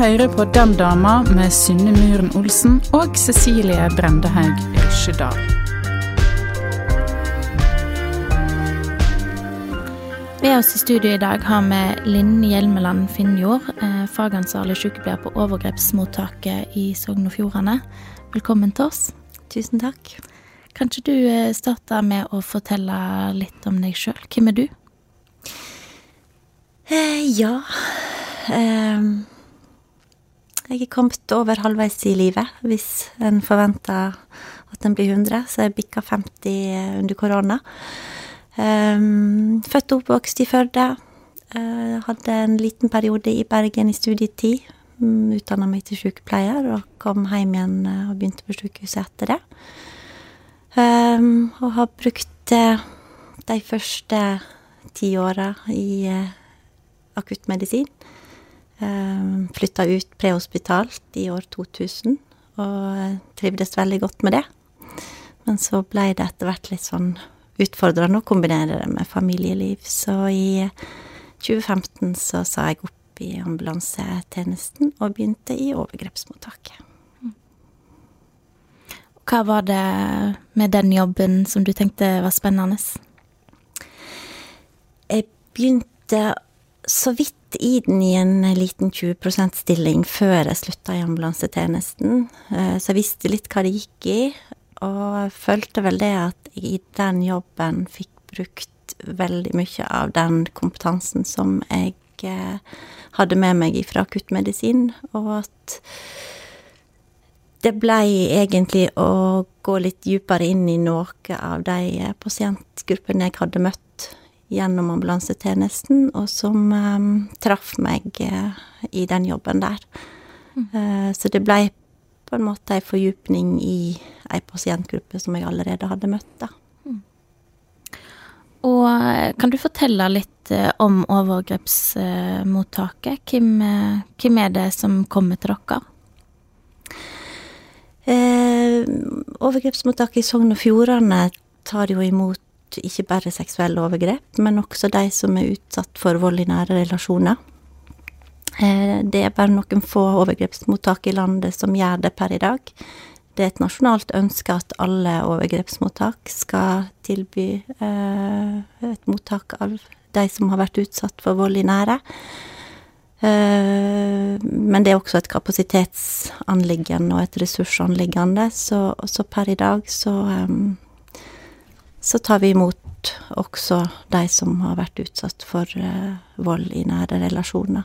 Du hører på Den dama med Synne Muren Olsen og Cecilie Brendehaug Rysjedal. Ved oss i studio i dag har vi Linn Hjelmeland Finnjord, eh, fagansvarlig sykepleier på overgrepsmottaket i Sogn og Fjordane. Velkommen til oss. Tusen takk. Kan ikke du eh, starte med å fortelle litt om deg sjøl? Hvem er du? Eh, ja eh, Jeg er kommet over halvveis i livet. Hvis en forventer at en blir 100, så jeg bikka 50 under korona. Um, født og oppvokst i Førde. Uh, hadde en liten periode i Bergen i studietid. Um, Utdanna meg til sykepleier og kom hjem igjen eh, og begynte på sykehuset etter det. Um, og har brukt uh, de første ti åra i uh, akuttmedisin. Um, Flytta ut prehospitalt i år 2000 og trivdes veldig godt med det. Men så ble det etter hvert litt sånn utfordrende å kombinere det med familieliv. Så i 2015 så sa jeg opp i ambulansetjenesten og begynte i overgrepsmottaket. Hva var det med den jobben som du tenkte var spennende? Jeg begynte så vidt i den i en liten 20 %-stilling før jeg slutta i ambulansetjenesten, eh, så jeg visste litt hva det gikk i, og følte vel det at jeg i den jobben fikk brukt veldig mye av den kompetansen som jeg eh, hadde med meg fra akuttmedisin, og at det blei egentlig å gå litt dypere inn i noe av de eh, pasientgruppene jeg hadde møtt gjennom ambulansetjenesten, og som um, traff meg uh, i den jobben der. Uh, så det blei på en måte ei fordypning i ei pasientgruppe som jeg allerede hadde møtt, da. Og eh, kan du fortelle litt uh, om overgrepsmottaket? Hvem, hvem er det som kommer til dere? Overgrepsmottaket i Sogn og Fjordane tar jo imot ikke bare seksuelle overgrep, men også de som er utsatt for vold i nære relasjoner. Eh, det er bare noen få overgrepsmottak i landet som gjør det per i dag. Det er et nasjonalt ønske at alle overgrepsmottak skal tilby eh, et mottak av de som har vært utsatt for vold i nære. Eh, men det er også et kapasitetsanliggende og et ressursanliggende, så, så per i dag så em, så tar vi imot også de som har vært utsatt for eh, vold i nære relasjoner.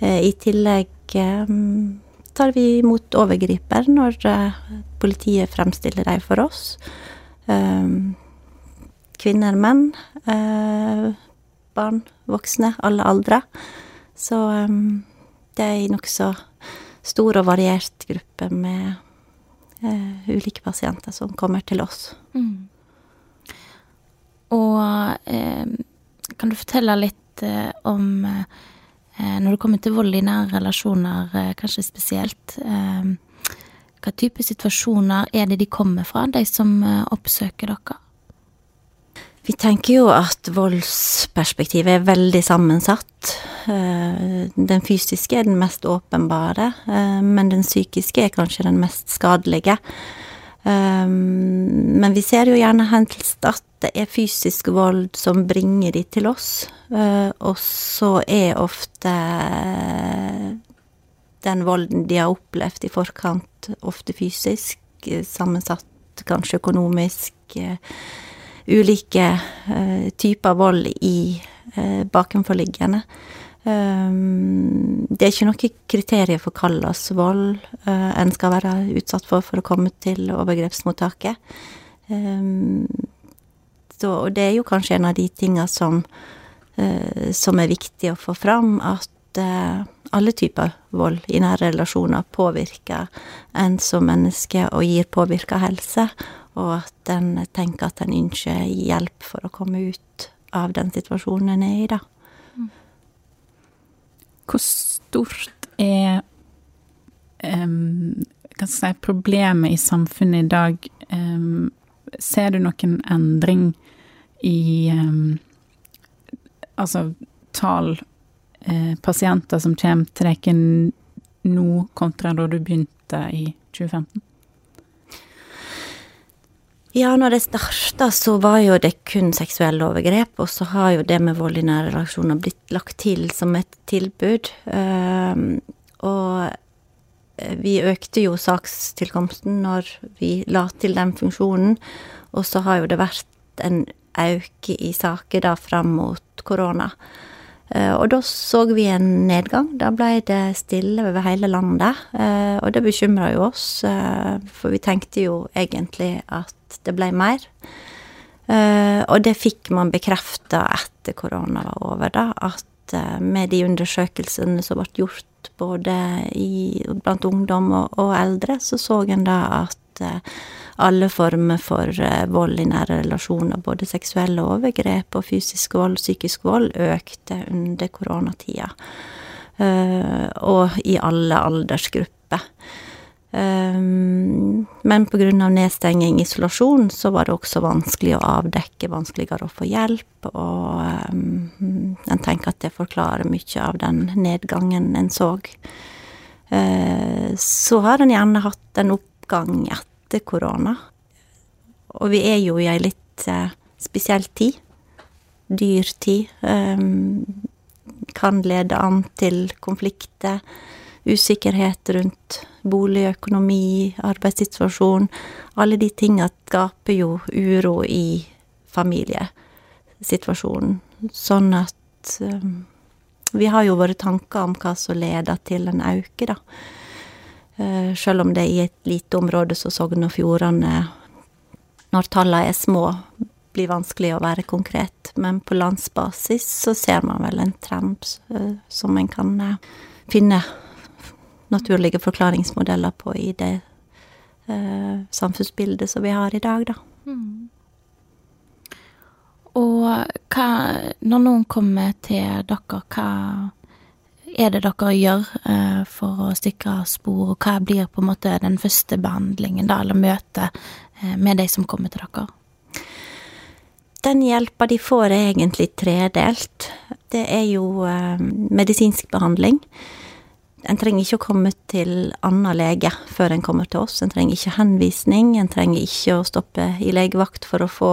Eh, I tillegg eh, tar vi imot overgriper når politiet fremstiller dem for oss. Kvinner, menn, barn, voksne, alle aldre. Så det er en nokså stor og variert gruppe med ulike pasienter som kommer til oss. Og eh, kan du fortelle litt eh, om eh, Når det kommer til vold i nære relasjoner, kanskje spesielt Hva type situasjoner er det de kommer fra, de som oppsøker dere? Vi tenker jo at voldsperspektivet er veldig sammensatt. Den fysiske er den mest åpenbare, men den psykiske er kanskje den mest skadelige. Eh, Men vi ser jo gjerne helst at det er fysisk vold som bringer de til oss, eh, og så er ofte den volden de har opplevd i forkant, ofte fysisk, eh, sammensatt kanskje økonomisk, eh, ulike eh, typer vold i bakenforliggende. Um, det er ikke noe kriterier for hva slags vold eh, en skal være utsatt for for å komme til overgrepsmottaket. Um, så, og det er jo kanskje en av de tinga som, uh, som er viktig å få fram, at uh, alle typer vold i nære relasjoner påvirker en som menneske og gir påvirka helse, og at en tenker at en ønsker hjelp for å komme ut av den situasjonen en er i, da. Hvor stort er um, si, problemet i samfunnet i dag? Um, ser du noen endring i um, altså tall eh, pasienter som kommer til deg nå, kontra da du begynte i 2015? Ja, når det starta, så var jo det kun seksuelle overgrep, og så har jo det med vold i nære relasjoner blitt lagt til som et tilbud. Uh, og eh, vi økte jo sakstilkomsten når vi la til den funksjonen, og så har jo det vært en øke i saker da fram mot korona. Uh, og da så vi en nedgang. Da ble det stille over hele landet. Uh, og det bekymra jo oss, for vi tenkte jo egentlig at det ble mer. Og det fikk man bekrefta etter korona var over, da, at med de undersøkelsene som ble gjort både i, blant ungdom og, og, eldre, så så en da at alle former for vold i nære relasjoner, både seksuelle overgrep og fysisk vold, psykisk vold, økte under koronatida. og i alle aldersgrupper. Um, men pga. nedstenging, isolasjon, så var det også vanskelig å avdekke, vanskeligere å få hjelp, og en tenker at det forklarer mye av den nedgangen en så. Så har en gjerne hatt en oppgang etter korona, og vi er jo i ei litt uh, spesiell tid. Dyr tid. Um, kan lede an til konflikter usikkerhet rundt bolig, økonomi, arbeidssituasjon. Alle de tinga skaper jo uro i familiesituasjonen. Sånn at um, vi har jo våre tanker om hva som leder til en auke, da. Uh, selv om det er i et lite område som Sogn og Fjordane, når tallene er små, blir vanskelig å være konkret. Men på landsbasis så ser man vel en trend uh, som en kan uh, finne naturlige forklaringsmodeller på i det eh, samfunnsbildet som vi har i dag, da. Mm. Og hva Når noen kommer til dere, hva er det dere gjør eh, for å sikre spor, og hva blir på en måte den første behandlingen, da, eller møtet eh, med de som kommer til dere? Den hjelpa de får, er egentlig tredelt. Det er jo eh, medisinsk behandling. En trenger ikke å komme til annen lege før en kommer til oss. En trenger ikke henvisning, en trenger ikke å stoppe i legevakt for å få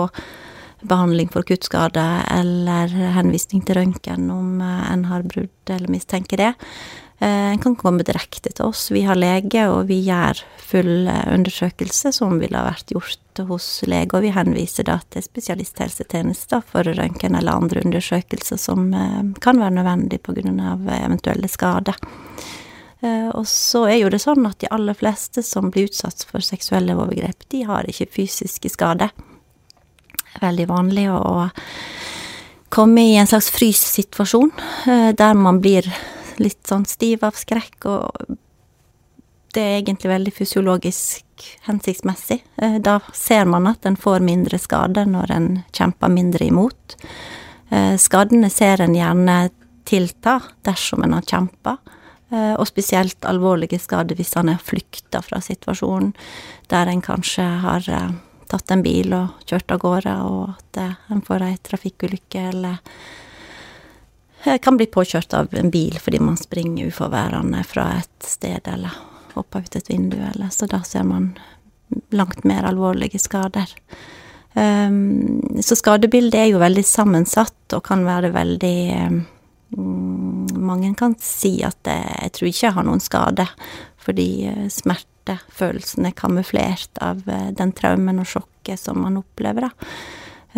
behandling for kuttskade eller henvisning til røntgen om eh, en har brudd eller mistenker det. Eh, en kan komme direkte til oss. Vi har lege, og vi gjør full eh, undersøkelse som ville ha vært gjort hos lege, og vi henviser da til spesialisthelsetjenester for røntgen eller andre undersøkelser som kan være nødvendig pga. eventuelle skader. Og så er jo det sånn at de aller fleste som blir utsatt for seksuelle overgrep, de har ikke fysiske skader. Veldig vanlig å komme i en slags fryssituasjon, eh, der man blir litt sånn stiv av skrekk, og det er egentlig veldig fysiologisk hensiktsmessig. Eh, da ser man at en får mindre skade når en kjemper mindre imot. Skadene ser en gjerne tilta dersom en har kjempa. Eh, og spesielt alvorlige skader hvis han er flykta fra situasjonen, der en kanskje har eh, tatt en bil og kjørt av gårde, og at eh, en får ei trafikkulykke eller kan bli påkjørt av en bil fordi man springer uforværende fra et sted eller hopper ut et vindu, eller Så da ser man langt mer alvorlige skader. Um, så skadebildet er jo veldig sammensatt og kan være veldig um, mange kan si at jeg tror ikke jeg har noen skade, fordi eh, smertefølelsen er kamuflert av eh, den traumen og sjokket som man opplever, da.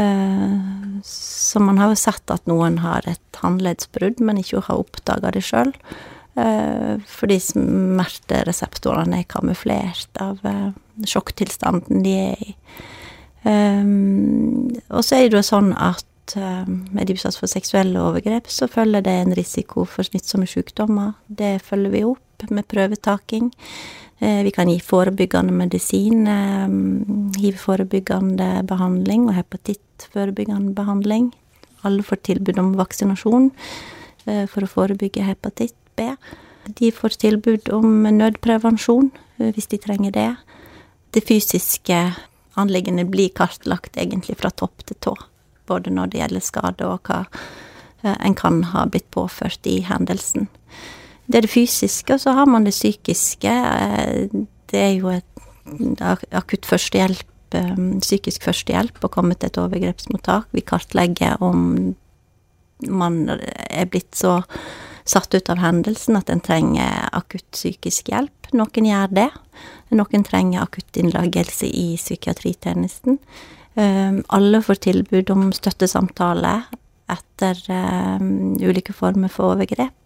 Eh, så man har jo sett at noen har et håndleddsbrudd, men ikke har oppdaga det sjøl. Fordi smertereseptorene er kamuflert av sjokktilstanden de er i. Og så er det jo sånn at er de utsatt for seksuelle overgrep, så følger det en risiko for smittsomme sykdommer. Det følger vi opp med prøvetaking. Uh, vi kan gi forebyggende medisin, um, hiv-forebyggende behandling og hepatittforebyggende behandling. Alle får tilbud om vaksinasjon uh, for å forebygge hepatitt B. De får tilbud om nødprevensjon hvis de trenger det. Det fysiske anliggende blir kartlagt egentlig fra topp til tå. Både når det gjelder skade og hva eh, en kan ha blitt påført i hendelsen. Det er det fysiske, og så har man det psykiske. Eh, det er jo et akutt førstehjelp, eh, psykisk førstehjelp å komme til et overgrepsmottak. Vi kartlegger om man er blitt så satt ut av hendelsen at en trenger akutt psykisk hjelp. Noen gjør det. Noen trenger akutt innlagelse i psykiatritjenesten. Ehm, alle får tilbud om støttesamtale etter ulike former for overgrep.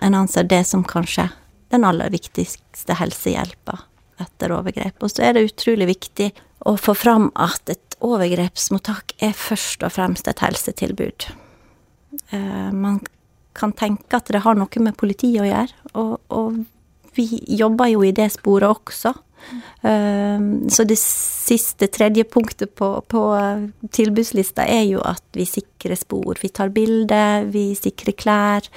En anser det som kanskje den aller viktigste helsehjelpa etter overgrep. Og så er det utrolig viktig å få fram at et overgrepsmottak er først og fremst et helsetilbud. Uh, man kan tenke at det har noe med politiet å gjøre, og, og vi jobber jo i det sporet også. Um, så det siste, tredje punktet på, på, tilbudslista er jo at vi sikrer spor. Vi tar bilder, vi sikrer klær,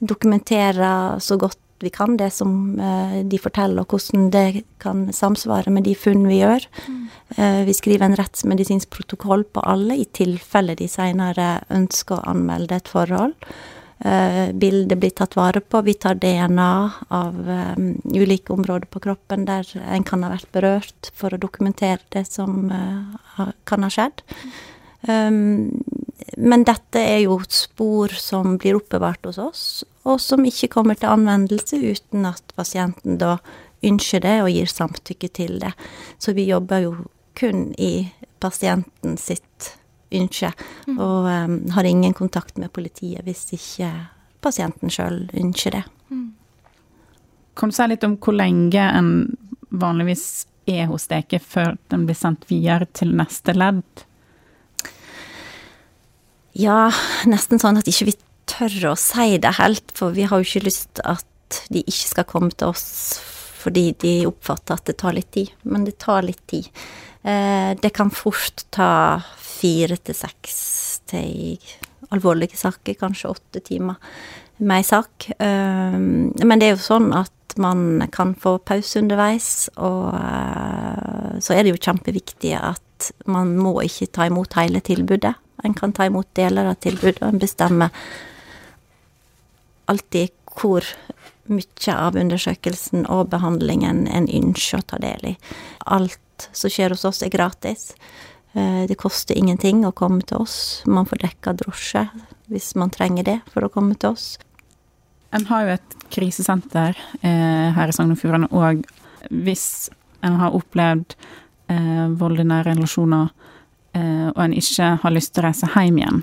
dokumenterer så godt vi kan det som uh, de forteller, og hvordan det kan samsvare med de funn vi gjør. Mm. Uh, vi skriver en rettsmedisinsk protokoll på alle, i tilfelle de senere ønsker å anmelde et forhold. Uh, bildet blir tatt vare på. Vi tar DNA av ulike områder på kroppen der en kan ha vært berørt, for å dokumentere det som kan ha skjedd. Um, men dette er jo spor som blir oppbevart hos oss, og som ikke kommer til anvendelse uten at pasienten da ønsker det og gir samtykke til det. Så vi jobber jo kun i pasienten sitt ønske, mm. og um, har ingen kontakt med politiet hvis ikke pasienten sjøl ønsker det. Mm. Kan du si litt om hvor lenge en vanligvis er hos dere før den blir sendt videre til neste ledd? Ja, nesten sånn at ikke vi tør å si det helt, for vi har jo ikke lyst at de ikke skal komme til oss fordi de oppfatter at det tar litt tid. Men det tar litt tid. Eh, det kan fort ta fire til seks til alvorlige saker, kanskje åtte timer med ei sak. Eh, men det er jo sånn at man kan få pause underveis, og eh, så er det jo kjempeviktig at man må ikke ta imot hele tilbudet. En kan ta imot deler av tilbudet, og en bestemmer alltid hvor mye av undersøkelsen og behandlingen en ønsker å ta del i. Alt som skjer hos oss, er gratis. Eh, det koster ingenting å komme til oss. Man får dekka drosje hvis man trenger det for å komme til oss. En har jo et krisesenter eh, her i Sogn og Fjordane òg. Hvis en har opplevd eh, vold i nære relasjoner, og en ikke har lyst til å reise hjem igjen,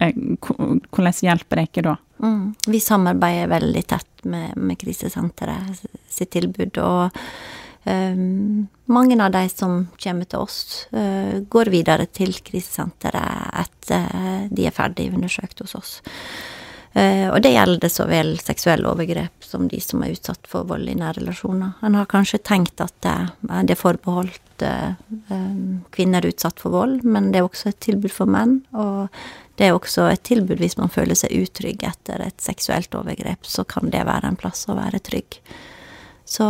eh, hvordan hjelper det ikke da? Mm. Vi samarbeider veldig tett med, med krisesenteret sitt tilbud. og Um, mange av de som kommer til oss, uh, går videre til krisesenteret etter de er ferdig undersøkt hos oss. Uh, og det gjelder så vel seksuelle overgrep som de som er utsatt for vold i nære relasjoner. En har kanskje tenkt at det, er forbeholdt uh, um, kvinner utsatt for vold, men det er også et tilbud for menn. Og det er også et tilbud hvis man føler seg utrygg etter et seksuelt overgrep, så kan det være en plass å være trygg. Så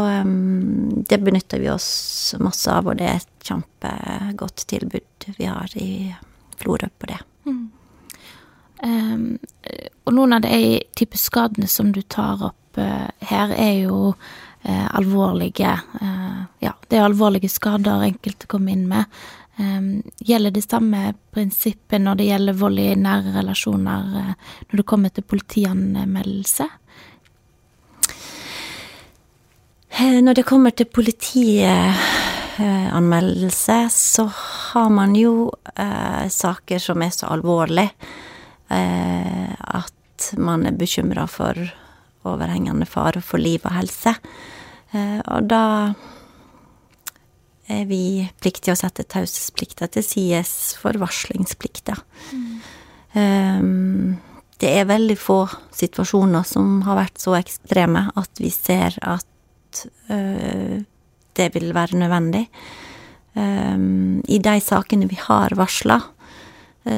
det benytter vi oss masse av, og det er et kjempegodt tilbud vi har i Florø på det. Mm. Um, og noen av de type skadene som du tar opp uh, her, er jo uh, alvorlige uh, Ja, det er alvorlige skader enkelte kommer inn med. Um, gjelder det samme prinsippet når det gjelder vold i nære relasjoner når det kommer til politianmeldelse? Når det kommer til politianmeldelse, så har man jo saker som er så alvorlige at man er bekymra for overhengende fare for liv og helse. Eh, og da er vi pliktige å sette taushetsplikta til side for varslingsplikta. Um, det er veldig få situasjoner som har vært så ekstreme at vi ser at det vil være nødvendig. I de sakene vi har varsla,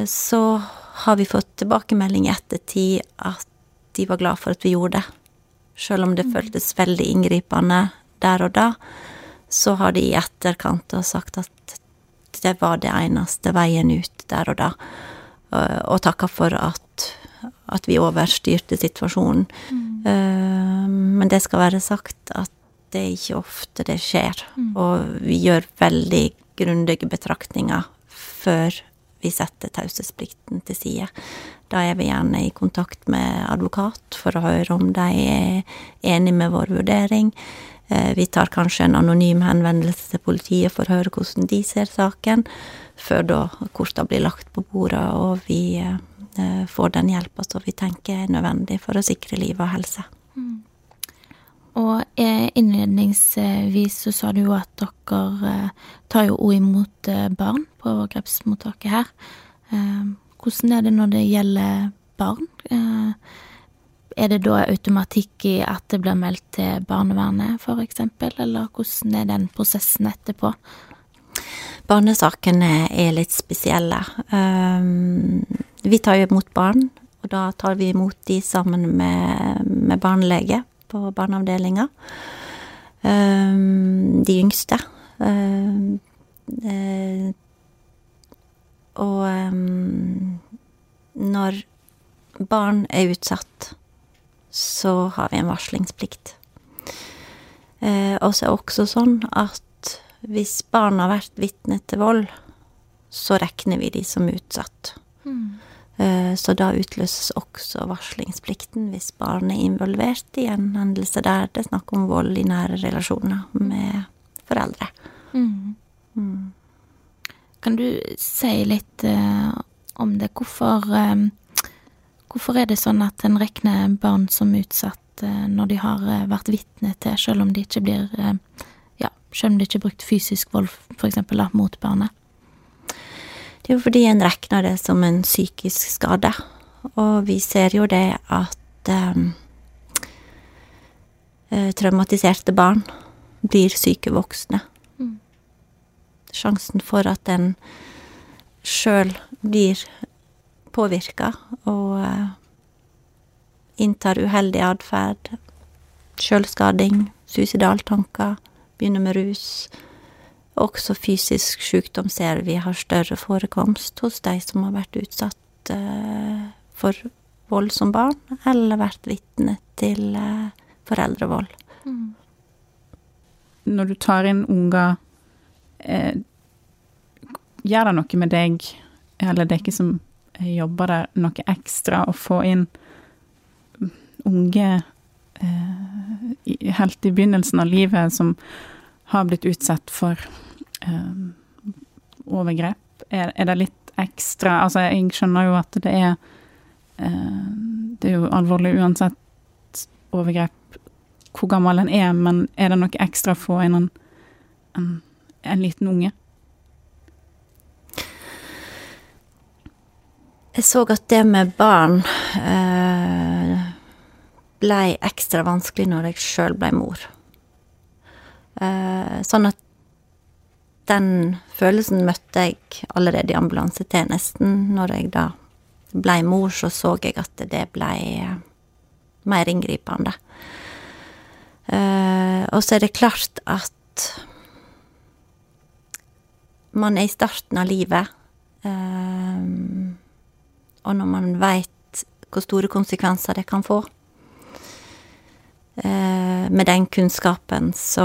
så har vi fått tilbakemelding i ettertid at de var glad for at vi gjorde det. Selv om det føltes veldig inngripende der og da, så har de i etterkant sagt at det var det eneste veien ut der og da, og takka for at, at vi overstyrte situasjonen. Mm. Men det skal være sagt at det er ikke ofte det skjer, mm. og vi gjør veldig grundige betraktninger før vi setter taushetsplikten til side. Da er vi gjerne i kontakt med advokat for å høre om de er enig med vår vurdering. Eh, vi tar kanskje en anonym henvendelse til politiet for å høre hvordan de ser saken, før da korta blir lagt på bordet og vi eh, får den hjelpa som vi tenker er nødvendig for å sikre liv og helse. Mm. Og eh, innledningsvis så sa du jo at dere tar jo òg imot barn på overgrepsmottaket her. Hvordan er det når det gjelder barn? Er det da automatikk i at det blir meldt til barnevernet, eksempel, eller hvordan er den prosessen etterpå? Barnesakene er litt spesielle. Vi tar jo imot barn, og da tar vi imot de sammen med, med barnelege på barneavdelinga. Um, de yngste. Um, uh, og når barn er utsatt så har vi en varslingsplikt. Eh, og så er det også sånn at hvis barn har vært vitne til vold, så regner vi de som utsatt. Mm. Eh, så da utløses også varslingsplikten hvis barnet er involvert i en hendelse der det er snakk om vold i nære relasjoner med foreldre. Mm. Mm. Kan du si litt uh, om det? Hvorfor uh, Hvorfor er det sånn at en regner barn som utsatt uh, når de har uh, vært vitne til, selv om de ikke blir Ja, selv om det ikke har brukt fysisk vold, for eksempel, da, mot barnet? Det er jo fordi en regner det som en psykisk skade. Og vi ser jo det at um, traumatiserte barn blir syke voksne. Mm. Sjansen for at en sjøl blir påvirka og uh, inntar uheldig atferd, sjølskading, suicidaltanker, begynner med rus. Også fysisk sykdom ser vi har større forekomst hos de som har vært utsatt uh, for vold som barn, eller vært vitne til uh, foreldrevold. Mm. Når du tar inn unger, eh, gjør det noe med deg, eller det er ikke som jobber der noe ekstra å få inn unge eh, helt i begynnelsen av livet som har blitt utsatt for eh, overgrep? Er, er, det litt ekstra Altså, jeg skjønner jo at det er eh, Det er jo alvorlig uansett overgrep hvor gammel en er, men er det noe ekstra inn en, en, en liten unge? Jeg så at det med barn eh, blei ekstra vanskelig når jeg sjøl blei mor. Eh, sånn at den følelsen møtte jeg allerede i ambulansetjenesten. Når jeg da blei mor, så så jeg at det blei eh, mer inngripende. Eh, og så er det klart at man er i starten av livet. Eh, og når man veit hvor store konsekvenser det kan få. Med den kunnskapen så,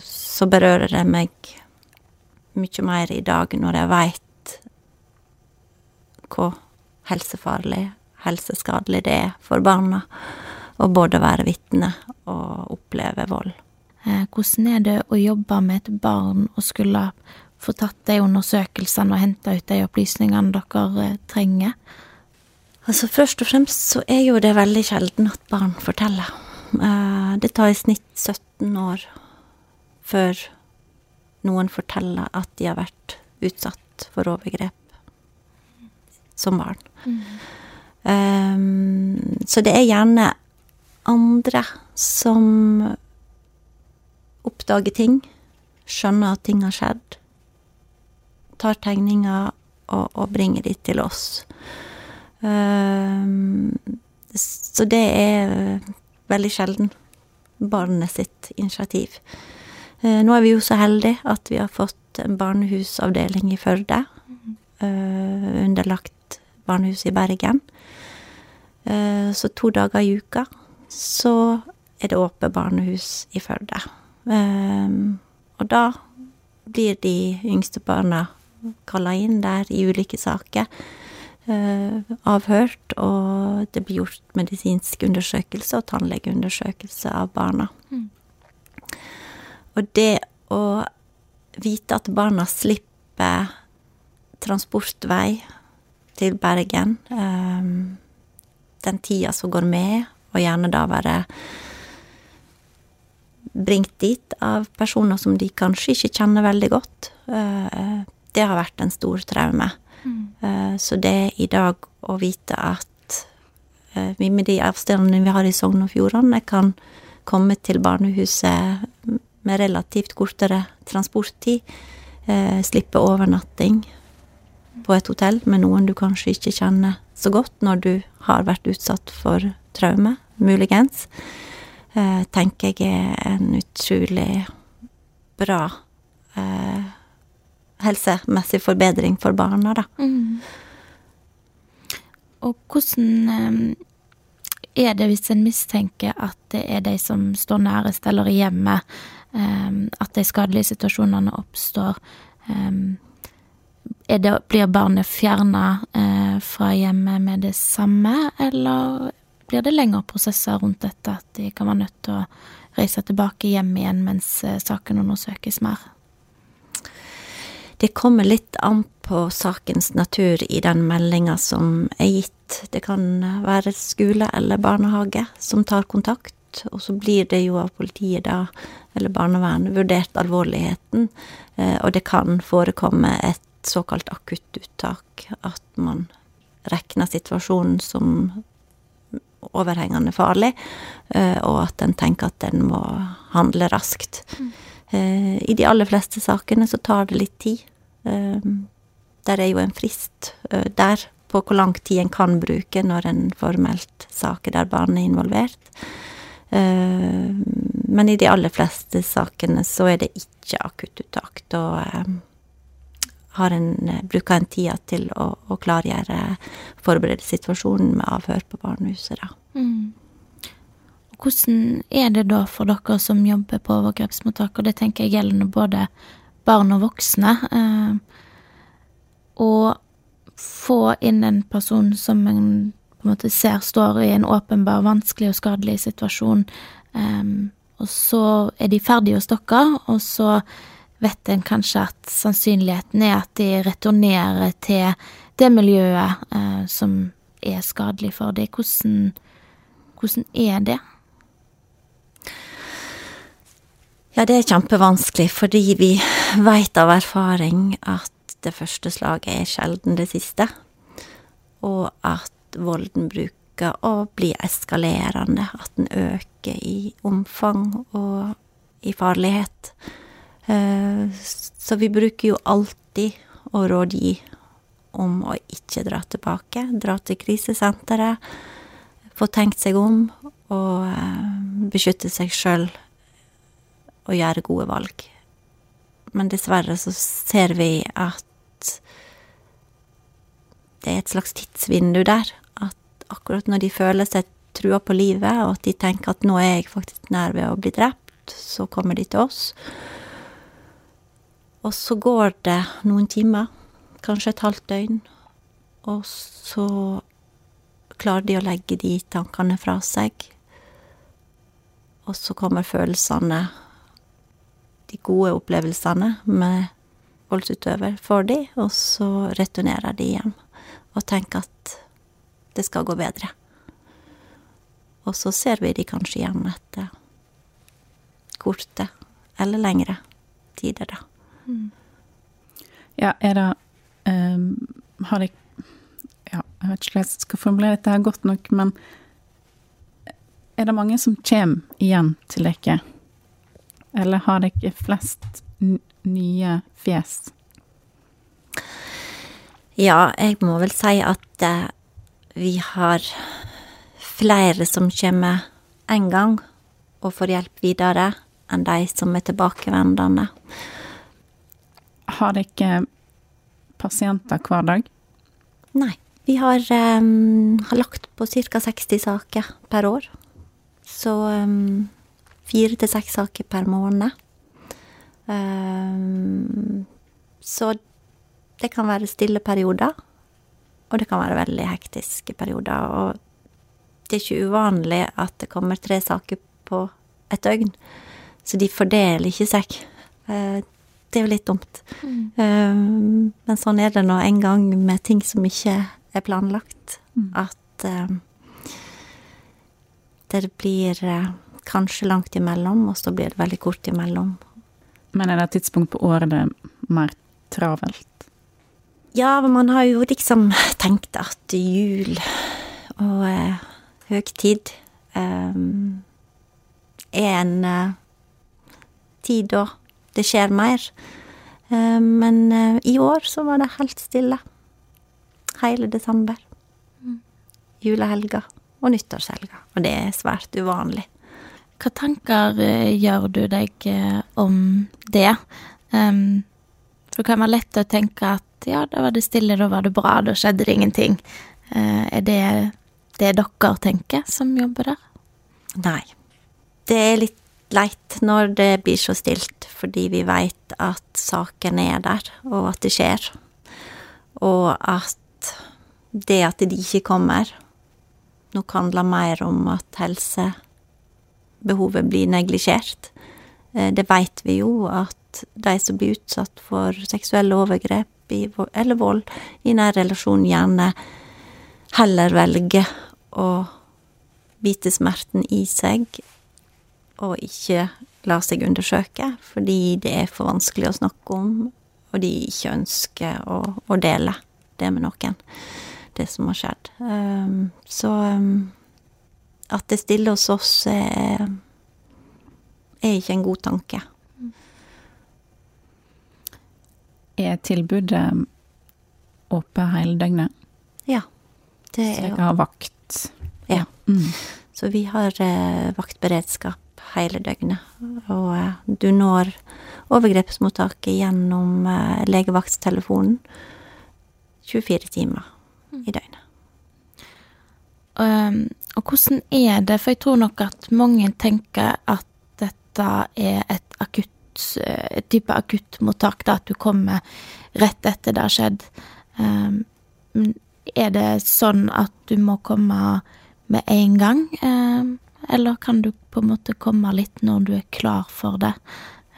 så berører det meg mye mer i dag når jeg veit hvor helsefarlig, helseskadelig det er for barna å både være vitne og oppleve vold. Eh, hvordan er det å jobbe med et barn og skulle få tatt de undersøkelsene og henta ut de opplysningene dere eh, trenger? Altså Først og fremst så er jo det veldig sjelden at barn forteller. Eh, det tar i snitt 17 år før noen forteller at de har vært utsatt for overgrep som barn. Um, så det er gjerne andre som oppdager ting, skjønner at ting har skjedd, tar tegninger og, og bringer de til oss. Um, så det er veldig sjelden barnet sitt initiativ. Uh, nå er vi jo så heldige at vi har fått en barnehusavdeling i Førde, uh, underlagt barnehuset i Bergen. Uh, så to dager i uka så er det åpent barnehus i Førde. Og da blir de yngste barna kalla inn der i ulike saker. Avhørt, og det blir gjort medisinsk undersøkelse og tannlegeundersøkelse av barna. Mm. Og det å vite at barna slipper transportvei til Bergen, um, den tida som går med, og gjerne da være bringt dit av personer som de kanskje ikke kjenner veldig godt. Uh, det har vært en stor traume. Mm. Så det i dag å vite at uh, vi med de avstandene vi har i Sogn og Fjordane, kan komme til barnehuset med relativt kortere transporttid, eh, slippe overnatting på et hotell med noen du kanskje ikke kjenner så godt når du har vært utsatt for traume, muligens, tenker jeg er en utrolig bra eh, helsemessig forbedring for barna, da. Mm. Og hvordan eh, er det hvis en mistenker at det er de som står nærest eller i hjemmet, eh, at de skadelige situasjonene oppstår? Eh, det, blir barnet fjerna fra hjemmet med det samme, eller blir det lengre prosesser rundt dette, at de kan være nødt til å reise tilbake hjem igjen mens saken undersøkes mer? Det kommer litt an på sakens natur i den meldinga som er gitt. Det kan være skole eller barnehage som tar kontakt, og så blir det jo av politiet da, eller barnevernet, vurdert alvorligheten, eh, og det kan forekomme et såkalt akuttuttak, at man regner situasjonen som overhengende farlig, eh, og at en tenker at en må handle raskt. Mm. Eh, I de aller fleste sakene så tar det litt tid. Der er jo en frist der på hvor lang tid en kan bruke når en formelt sak saker der barnet er involvert. Men i de aller fleste sakene så er det ikke akuttuttak. Da har en, bruker en tida til å, å klargjøre, forberede situasjonen med avhør på barnehuset, da. Mm. Hvordan er det da for dere som jobber på overgrepsmottak, og det tenker jeg gjelder både barn og voksne, eh, å få inn en person som en på en måte ser står i en åpenbar vanskelig og skadelig situasjon, eh, og så er de ferdige hos dere, og så vet en kanskje at sannsynligheten er at de returnerer til det miljøet eh, som er skadelig for dem. Hvordan, hvordan er det? Ja, det er kjempevanskelig, fordi vi veit av erfaring at det første slaget er sjelden det siste, og at volden bruker å bli eskalerende, at den øker i omfang og i farlighet. Eh, så vi bruker jo alltid å rådgi om å ikke dra tilbake, dra til krisesenteret, få tenkt seg om og eh, beskytte seg sjøl og gjøre gode valg. Men dessverre så ser vi at det er et slags tidsvindu der. At akkurat når de føler seg trua på livet, og at de tenker at nå er jeg faktisk nær ved å bli drept, så kommer de til oss. Og så går det noen timer, kanskje et halvt døgn, og så klarer de å legge de tankene fra seg. Og så kommer følelsene de gode opplevelsene med voldsutøver for de, og så returnerer de hjem og tenker at det skal gå bedre. Og så ser vi de kanskje igjen etter korte eller lengre tider, da. Ja, er det um, Har jeg Ja, jeg vet ikke hvordan jeg skal formulere dette her godt nok, men er det mange som kommer igjen til dere? Eller har dere flest nye fjes? Ja, jeg må vel si at eh, vi har flere som kommer én gang og får hjelp videre, enn de som er tilbakevendende. Har dere pasienter hver dag? Nei. Vi har, um, har lagt på ca. 60 saker per år. Så um, fire til seks saker per måned. Um, så det kan være stille perioder, og det kan være veldig hektiske perioder. Og det er ikke uvanlig at det kommer tre saker på et døgn, så de fordeler ikke seg. Uh, det er jo litt dumt. Mm. Um, men sånn er det nå en gang med ting som ikke er planlagt. Mm. At um, det blir kanskje langt imellom, og så blir det veldig kort imellom. Men er det et tidspunkt på året det er mer travelt? Ja, man har jo liksom tenkt at jul og eh, høgtid eh, er en eh, tid da det skjer mer. Eh, men uh, i år så var det helt stille. Hele desember. Mm. Julehelga og nyttårshelga. Og det er svært uvanlig. Hva tanker gjør du deg om det? Um, for det kan være lett å tenke at ja, da var det stille, da var det bra, da skjedde det ingenting. er det det dere tenker som jobber der? Nei. Det er litt leit når det blir så stilt, fordi vi veit at saken er der, og at det skjer. Og at det at de ikke kommer, nok handler mer om at helsebehovet blir neglisjert. Det veit vi jo, at de som blir utsatt for seksuelle overgrep eller vold i nær relasjon, gjerne heller velger å bite smerten i seg og ikke la seg undersøke, fordi det er for vanskelig å snakke om, og de ikke ønsker å, å dele det med noen, det som har skjedd. Um, så um, at det stille hos oss er, er ikke en god tanke. Er tilbudet åpent hele døgnet? Ja. Det er Så dere har vakt? Ja. Mm. Så vi har eh, vaktberedskap hele døgnet. Og eh, du når overgrepsmottaket gjennom eh, legevaktstelefonen 24 timer i døgnet. Um, og hvordan er det, for jeg tror nok at mange tenker at dette er et akutt, eh, et type akuttmottak, da at du kommer rett etter det har skjedd. Um, er det sånn at du må komme med en gang? Um, eller kan du på en måte komme litt når du er klar for det?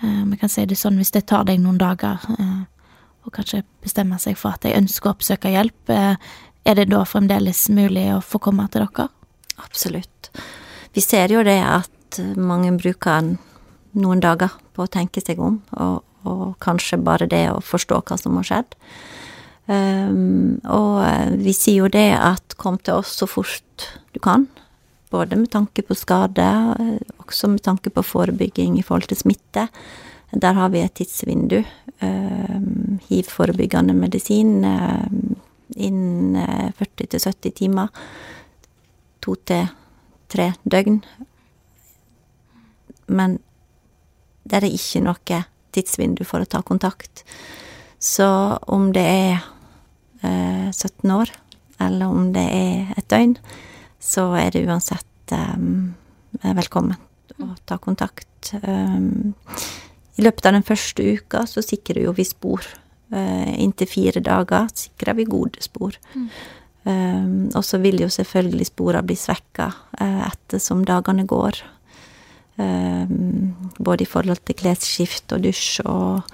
Vi vi kan si det sånn hvis det tar deg noen dager, uh, og kanskje bestemmer seg for at jeg ønsker å oppsøke hjelp, uh, er det da fremdeles mulig å få komme til dere? Absolutt. Vi ser jo det at mange bruker noen dager på å tenke seg om, og, og kanskje bare det å forstå hva som har skjedd. Um, og vi sier jo det at kom til oss så fort du kan. Både med tanke på skade, også med tanke på forebygging i forhold til smitte. Der har vi et tidsvindu. Um, Hiv-forebyggende medisin um, innen 40-70 eh, timer. To til tre døgn. Men det er ikke noe tidsvindu for å ta kontakt. Så om det er eh, 17 år, eller om det er et døgn, så er det uansett um, velkommen å ta kontakt. Um, I løpet av den første uka så sikrer jo vi spor. Uh, inntil fire dager sikrer vi gode spor. Mm. Um, og så vil jo selvfølgelig sporene bli svekka uh, ettersom dagene går. Um, både i forhold til klesskift og dusj og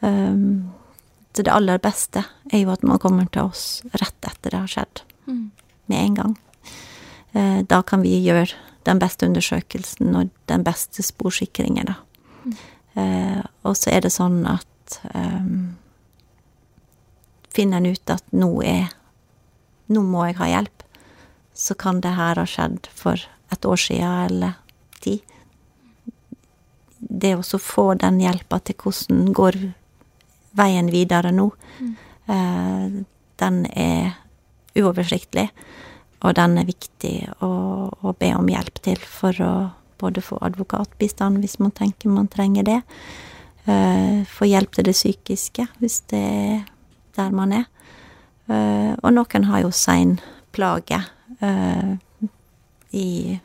um, Så det aller beste er jo at man kommer til oss rett etter det har skjedd. Mm. Med en gang. Eh, da kan vi gjøre den beste undersøkelsen og den beste sporsikringen, da. Mm. og så er det sånn at um, Finner en ut at nå er Nå må jeg ha hjelp, så kan det her ha skjedd for et år siden eller ti. Det å få den hjelpa til hvordan går veien videre nå, mm. uh, den er uoversiktlig. Og den er viktig å, å, be om hjelp til for å både få advokatbistand hvis man tenker man trenger det, uh, få hjelp til det psykiske hvis det er der man er. Uh, og noen har jo seinplage uh, i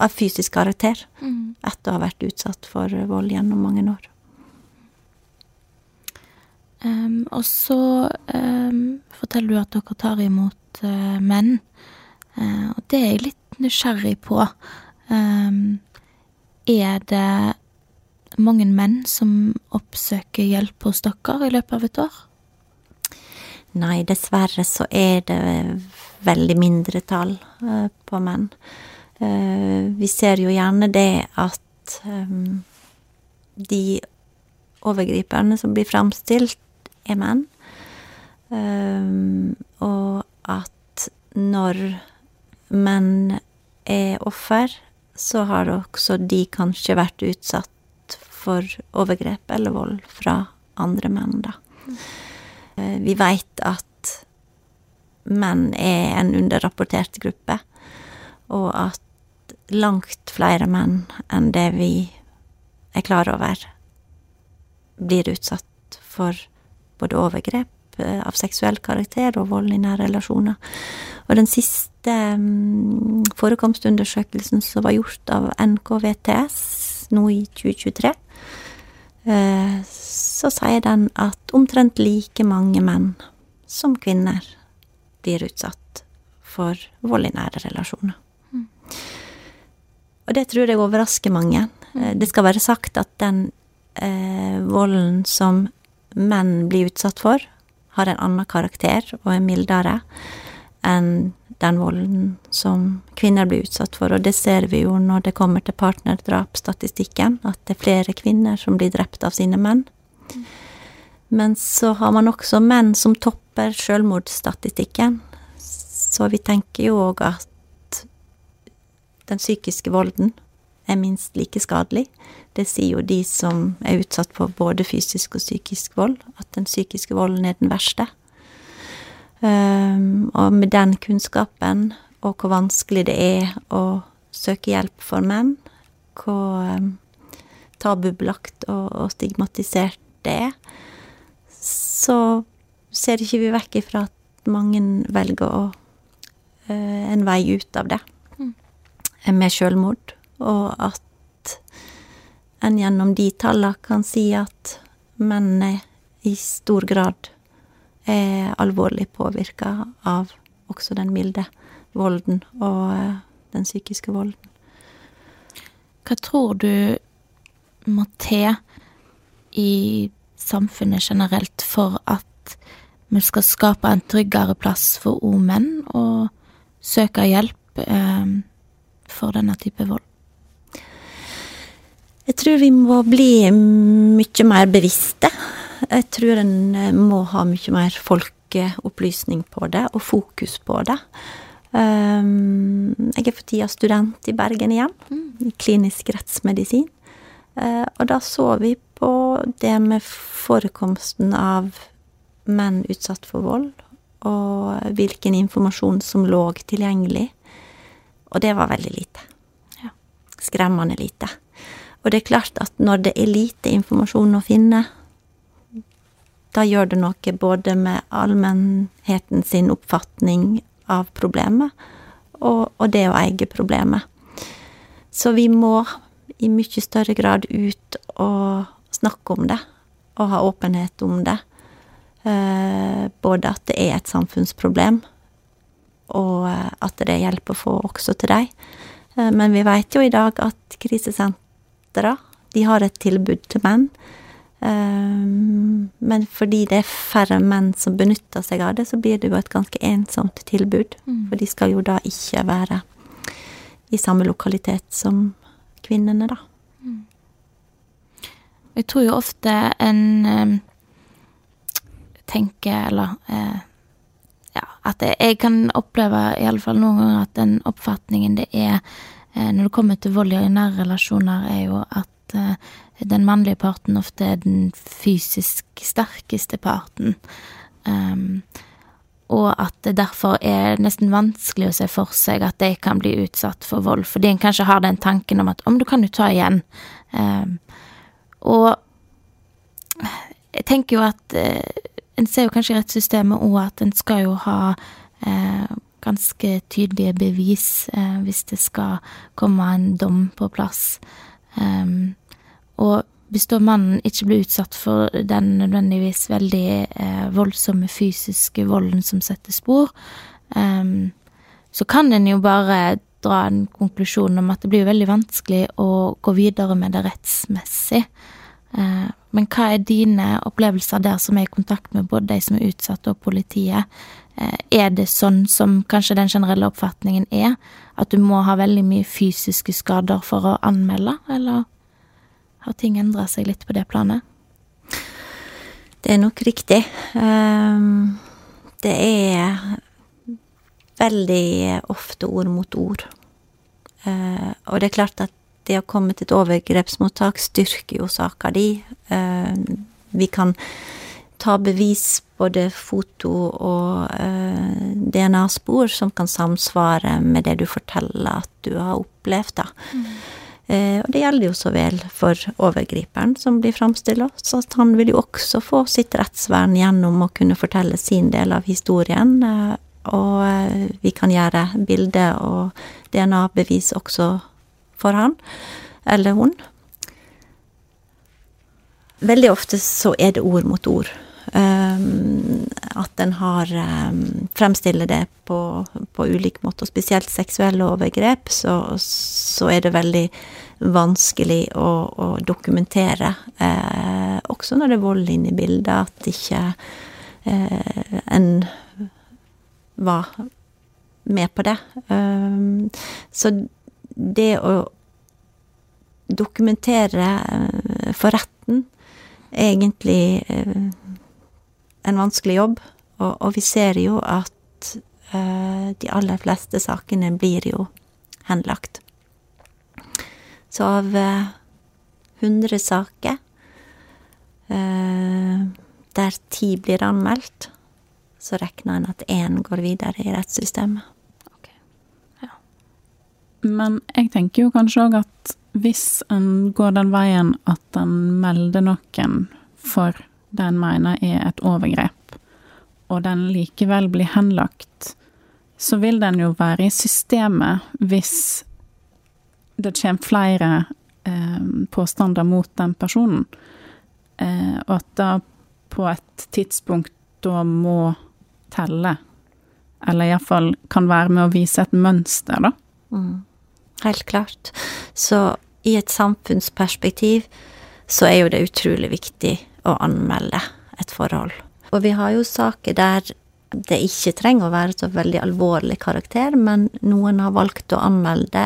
av fysisk karakter mm. etter å ha vært utsatt for vold gjennom mange år. Um, og så um, forteller du at dere tar imot uh, menn. Uh, og det er jeg litt nysgjerrig på. Um, er det mange menn som oppsøker hjelp hos dere i løpet av et år? Nei, dessverre så er det veldig mindretall uh, på menn. Vi ser jo gjerne det at de overgriperne som blir framstilt, er menn. Um, og at når menn er offer, så har også de kanskje vært utsatt for overgrep eller vold fra andre menn, da. Uh, vi veit at menn er en underrapportert gruppe, og at langt flere menn enn det vi er klar over, blir utsatt for både overgrep eh, av seksuell karakter og vold i nære relasjoner. Og den siste um, forekomstundersøkelsen som var gjort av NKVTS nå i 2023, uh, eh, så sier den at omtrent like mange menn som kvinner blir utsatt for vold i nære relasjoner. Mm. Og det tror jeg overrasker mange. Mm. Det skal være sagt at den eh, volden som menn blir utsatt for, har en annen karakter og er mildere enn den volden som kvinner blir utsatt for. Og det ser vi jo når det kommer til partnerdrapsstatistikken, at det er flere kvinner som blir drept av sine menn. Men så har man også menn som topper selvmordsstatistikken. Så vi tenker jo òg at den psykiske volden er minst like skadelig. Det sier jo de som er utsatt for både fysisk og psykisk vold, at den psykiske volden er den verste. Um, og med den kunnskapen, og hvor vanskelig det er å søke hjelp for menn, hvor um, tabubelagt og, stigmatisert det er, så ser ikke vi vekk ifra at mange velger å, uh, en vei ut av det. Med sjølmord og at en gjennom de tallene kan si at mennene i stor grad er alvorlig påvirka av også den milde volden og eh, den psykiske volden. Hva tror du må til i samfunnet generelt for at vi skal skape en tryggere plass for unge menn og søke hjelp eh, for denne type vold? Jeg tror vi må bli mye mer bevisste. Jeg tror en eh, må ha mye mer folkeopplysning på det, og fokus på det. Um, jeg er for tida student i Bergen igjen, mm. i klinisk rettsmedisin. Uh, og da så vi på det med forekomsten av menn utsatt for vold, og hvilken informasjon som lå tilgjengelig. Og det var veldig lite. Ja. Skremmende lite. Og det er klart at når det er lite informasjon å finne, da gjør det noe både med allmennheten sin oppfatning av problemet, og, og det å eie problemet. Så vi må i mye større grad ut og snakke om det, og ha åpenhet om det. Eh, både at det er et samfunnsproblem, og eh, at det er hjelp å få også til dem. Eh, men vi vet jo i dag at krisesenter. De har et tilbud til menn. Um, men fordi det er færre menn som benytter seg av det, så blir det jo et ganske ensomt tilbud. Mm. For de skal jo da ikke være i samme lokalitet som kvinnene, da. Mm. Jeg tror jo ofte en eh, tenker, eller eh, Ja, at jeg, jeg kan oppleve i alle fall noen ganger at den oppfatningen det er eh, når det kommer til vold i nære relasjoner, er jo at eh, den mannlige parten ofte er den fysisk sterkeste parten. Um, og at det derfor er nesten vanskelig å se for seg at de kan bli utsatt for vold, fordi en kanskje har den tanken om at om du kan jo ta igjen. Um, og jeg tenker jo at uh, en ser jo kanskje i rettssystemet òg at en skal jo ha eh, ganske tydelige bevis eh, hvis det skal komme en dom på plass. Um, og hvis da mannen ikke blir utsatt for den nødvendigvis veldig eh, voldsomme fysiske volden som setter spor, um, så kan en jo bare dra en konklusjon om at det blir veldig vanskelig å gå videre med det rettsmessig. Eh, men hva er dine opplevelser der som er i kontakt med både de som er utsatt og politiet? Eh, er det sånn som kanskje den generelle oppfatningen er, at du må ha veldig mye fysiske skader for å anmelde, eller? Har ting endra seg litt på det planet? Det er nok riktig. Ehm, det er veldig ofte ord mot ord. Eh, og det er klart at det å komme til et overgrepsmottak styrker jo saka di. Ehm, vi kan ta bevis, både foto og eh, DNA-spor, som kan samsvare med det du forteller at du har opplevd, da. Mm. Eh, og det gjelder jo så vel for overgriperen som blir framstilla, så han vil jo også få sitt rettsvern gjennom å kunne fortelle sin del av historien. Eh, og eh, vi kan gjøre bilde og DNA-bevis også for han eller hun. Veldig ofte så er det ord mot ord. Um, at en har um, Fremstiller det på, på ulik måte, og spesielt seksuelle overgrep, så, så er det veldig vanskelig å, å dokumentere. Uh, også når det er vold inne i bildet, at ikke uh, en var med på det. Um, så det å dokumentere uh, for retten egentlig en vanskelig jobb, og, og vi ser jo at uh, de aller fleste sakene blir jo henlagt. Så av uh, 100 saker der ti blir anmeldt, så regner en at én går videre i rettssystemet. Men jeg tenker jo kanskje òg at hvis en går den veien at en melder noen for det en mener er et overgrep, og den likevel blir henlagt, så vil den jo være i systemet hvis det kommer flere eh, påstander mot den personen, eh, og at da på et tidspunkt da må telle, eller iallfall kan være med å vise et mønster, da. Mm. Helt klart. Så i et samfunnsperspektiv så er jo det utrolig viktig å anmelde et forhold. Og vi har jo saker der det ikke trenger å være så veldig alvorlig karakter, men noen har valgt å anmelde.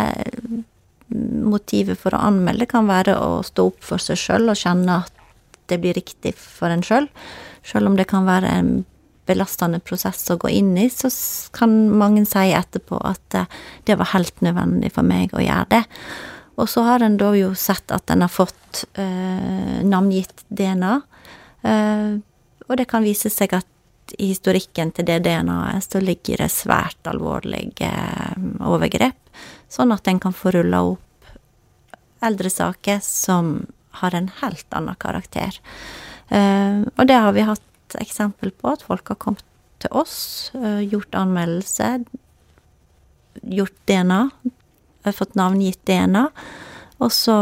Motivet for å anmelde kan være å stå opp for seg sjøl og kjenne at det blir riktig for en sjøl. Sjøl om det kan være en belastende prosess å gå inn i, så kan mange si etterpå at eh, det var helt nødvendig for meg å gjøre det. Og så har en da jo sett at en har fått eh, navngitt DNA. Eh, og det kan vise seg at i historikken til det DNA-et så ligger det svært alvorlige eh, overgrep, sånn at en kan få rulla opp eldre saker som har en helt annen karakter. Eh, og det har vi hatt eksempel på, at folk har kommet til oss, eh, gjort anmeldelse, gjort DNA, fått navngitt DNA, og så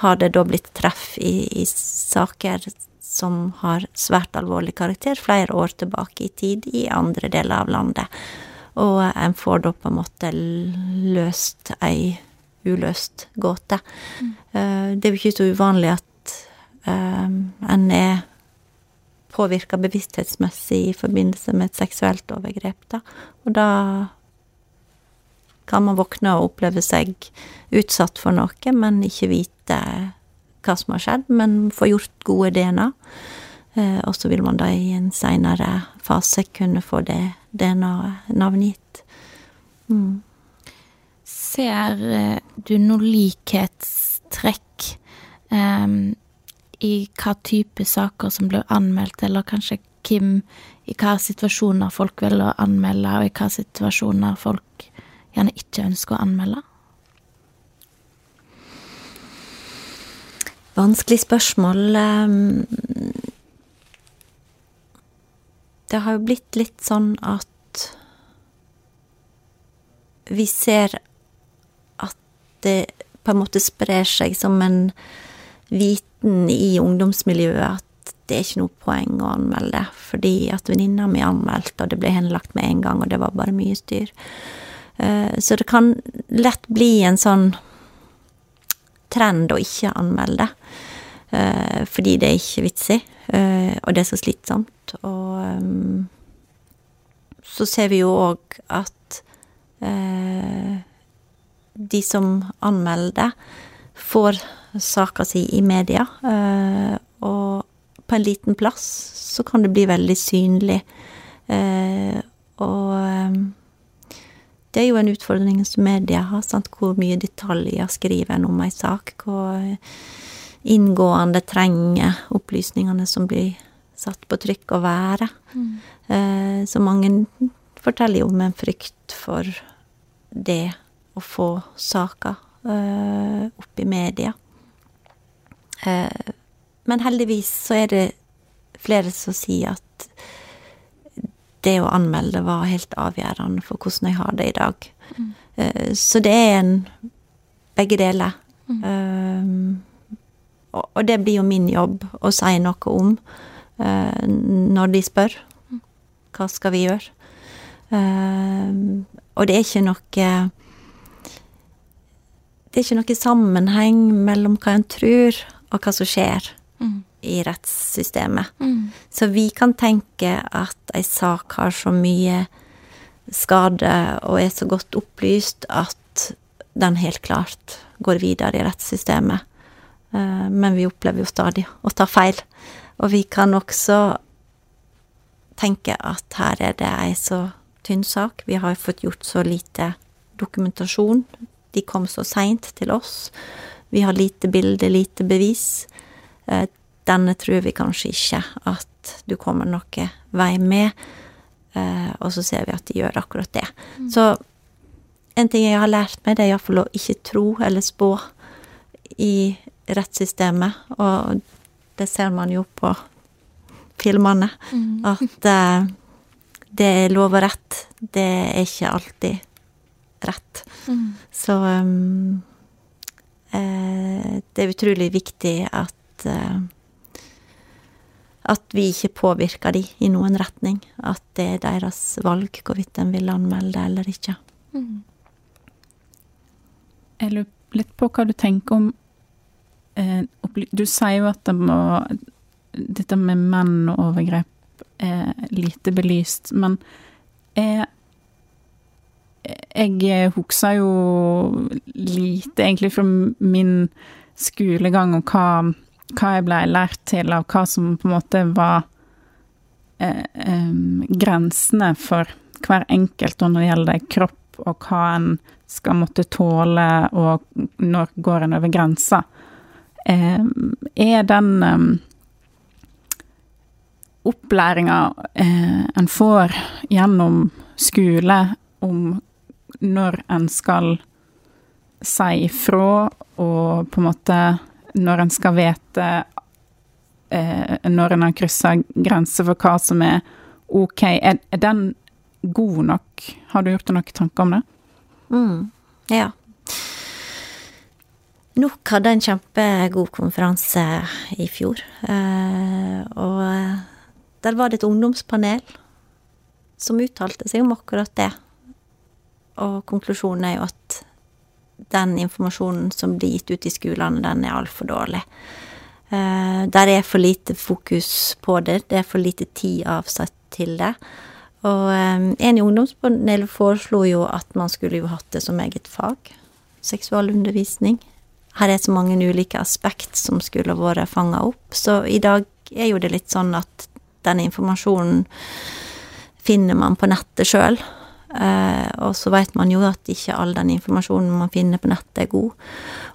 har det da blitt treff i, i saker som har svært alvorlig karakter, flere år tilbake i tid, i andre deler av landet. Og en får da på en måte løst ei uløst gåte. Mm. Uh, det er jo ikke så uvanlig at uh, en er påvirka bevissthetsmessig i forbindelse med et seksuelt overgrep, da. Og da kan man våkne og oppleve seg utsatt for noe, men ikke vite hva som har skjedd, men få gjort gode DNA. Eh, og så vil man da i en seinere fase kunne få det DNA-et navngitt. Mm. Ser eh, du noen likhetstrekk eh, i hva type saker som blir anmeldt, eller kanskje hvem i hva situasjoner folk velger å anmelde, og i hva situasjoner folk gjerne ikke ønsker å anmelde? Vanskelig spørsmål. Ehm, det har jo blitt litt sånn at vi ser at det på en måte sprer seg som en viten i ungdomsmiljøet at det er ikke noe poeng å anmelde, fordi at venninna mi anmeldte, og det ble henlagt med en gang, og det var bare mye styr. Eh, så det kan lett bli en sånn trend å ikke anmelde. Uh, fordi det er ikke vits i, uh, og det er så slitsomt. Og så ser vi jo òg at de som anmelder, får saka si i media, og på en liten plass så kan det bli veldig synlig. og um, det er jo en utfordring som media har, sant? hvor mye detaljer skriver en om ei sak. Hvor inngående trenger opplysningene som blir satt på trykk, å være. Mm. Eh, så mange forteller jo om en frykt for det å få saker eh, opp i media. Eh, men heldigvis så er det flere som sier at det å anmelde var helt avgjørende for hvordan jeg har det i dag. Mm. Uh, så det er en begge deler. Mm. Uh, og, det blir jo min jobb å si noe om når de spør. Mm. Hva skal vi gjøre? og det er ikke noe Det er ikke noe sammenheng mellom hva en tror, og hva som skjer. Mm i rettssystemet. Mm. Så vi kan tenke at ei sak har så mye skade og er så godt opplyst at den helt klart går videre i rettssystemet. Eh, men vi opplever jo stadig å ta feil. Og vi kan også tenke at her er det ei så tynn sak. Vi har fått gjort så lite dokumentasjon. De kom så seint til oss. Vi har lite bilde, lite bevis. Eh, denne tror vi kanskje ikke at du kommer noe vei med. Eh, og så ser vi at de gjør akkurat det. Mm. Så en ting jeg har lært meg, det er iallfall å ikke tro eller spå i rettssystemet. Og det ser man jo på filmene, mm. at eh, det er lov og rett. Det er ikke alltid rett. Mm. Så um, det er utrolig viktig at eh, at vi ikke påvirker de i noen retning. At det er deres valg hvorvidt de vil anmelde eller ikke. Mm. Jeg lurer litt på hva du tenker om eh, Du sier jo at det må, dette med menn og overgrep er lite belyst, men er jeg husker jo lite egentlig fra min skolegang og hva hva jeg ble lært til av hva som på en måte var eh, eh, grensene for hver enkelt og når det gjelder kropp, og hva en skal måtte tåle, og når går en over grensa. Eh, er den eh, opplæringa en får gjennom skole om når en skal si ifra, og på en måte når en skal vite eh, Når en har kryssa grenser for hva som er OK. Er, er, den god nok? Har du gjort deg noen tanker om det? Mm, ja. NOK hadde en kjempegod konferanse i fjor. Eh, og der var det et ungdomspanel som uttalte seg om akkurat det. Og konklusjonen er jo at den informasjonen som blir gitt ut i skolene, den er altfor dårlig. Uh, der er for lite fokus på det, det er for lite tid avsatt til det. Og um, en i ungdomspanelet foreslo jo at man skulle jo hatt det som eget fag. Seksualundervisning. her er så mange ulike aspekt som skulle vært fanga opp. Så i dag er jo det litt sånn at den informasjonen finner man på nettet sjøl. Eh, og så veit man jo at ikke all den informasjonen man finner på nettet, er god.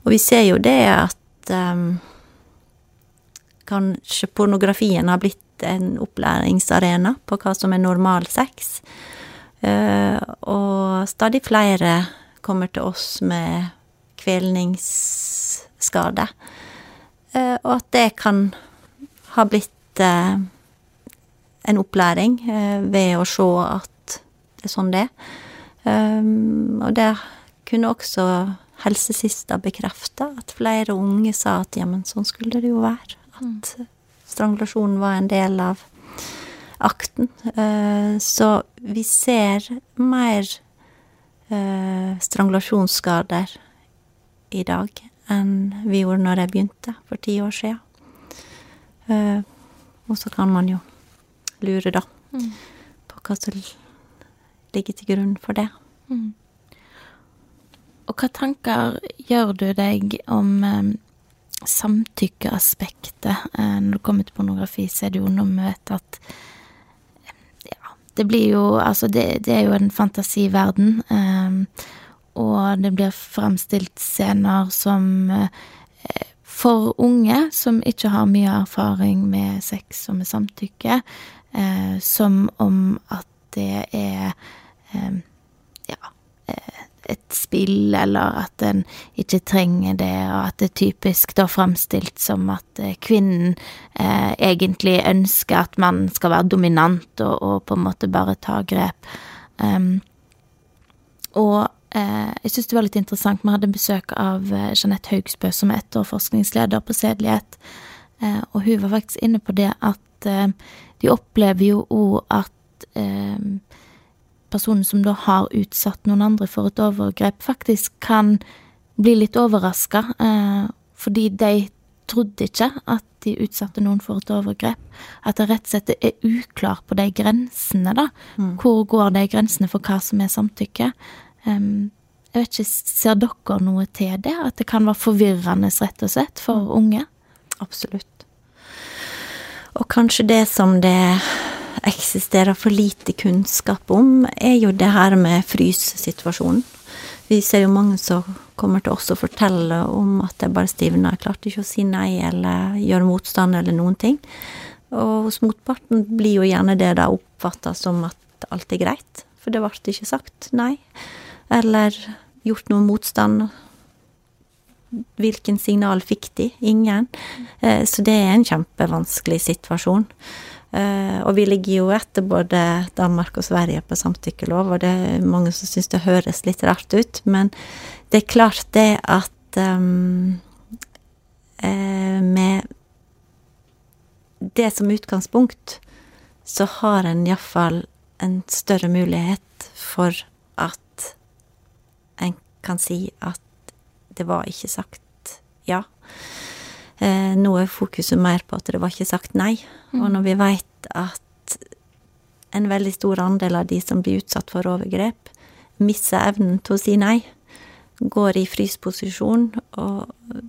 Og vi ser jo det at eh, kanskje pornografien har blitt en opplæringsarena på hva som er normal sex. Eh, og stadig flere kommer til oss med kvelningsskade. Eh, og at det kan ha blitt eh, en opplæring ved å se at det er sånn det er. og det kunne også helsesista bekrefte, at flere unge sa at jamen, sånn skulle det jo være. At strangulasjon var en del av akten. Så vi ser mer eh, strangulasjonsskader i dag enn vi gjorde når jeg begynte for ti år siden. Eh, og så kan man jo lure, da, mm. på hva som ligger til grunn for det. Mm. Og hva tanker gjør du deg om eh, samtykkeaspektet? Eh, når du kommer til pornografi, så er det jo noe med at det blir jo Altså, det, det er jo en fantasiverden. Eh, og det blir fremstilt scener som uh, For unge som ikke har mye erfaring med sex og med samtykke, uh, som om at det er um, Ja. Uh, et spill, eller at en ikke trenger det, og at det er typisk da framstilt som at eh, kvinnen eh, egentlig ønsker at mannen skal være dominant og, og, på en måte bare ta grep. Um, og eh, jeg syns det var litt interessant, vi hadde besøk av eh, Jeanette Haugsbø, som er etterforskningsleder på sedelighet, eh, og hun var faktisk inne på det at eh, de opplever jo òg at personen som da har utsatt noen andre for et overgrep, faktisk kan bli litt overraska, eh, fordi de trodde ikke at de utsatte noen for et overgrep. At det rett og slett er uklar på de grensene, da. Mm. Hvor går de grensene for hva som er samtykke? Jeg vet ikke, Ser dere noe til det? At det kan være forvirrende, rett og slett, for mm. unge? Absolutt. Og kanskje det som det eksisterer for lite kunnskap om, er jo det her med frysesituasjonen. Vi ser jo mange som kommer til oss og forteller om at det bare stivner. Jeg klarte ikke å si nei eller gjøre motstand eller noen ting. Og hos motparten blir jo gjerne det da oppfatta som at alt er greit, for det ble ikke sagt nei. Eller gjort noe motstand. Hvilken signal fikk de? Ingen. Eh, så det er en kjempevanskelig situasjon. Uh, og vi ligger jo etter både Danmark og Sverige på samtykkelov, og det er mange som syns det høres litt rart ut, men det er klart det at um, med det som utgangspunkt, så har en iallfall en større mulighet for at en kan si at det var ikke sagt ja. Eh, nå er fokuset mer på at det var ikke sagt nei. Mm. Og når vi veit at en veldig stor andel av de som blir utsatt for overgrep, mister evnen til å si nei, går i frysposisjon og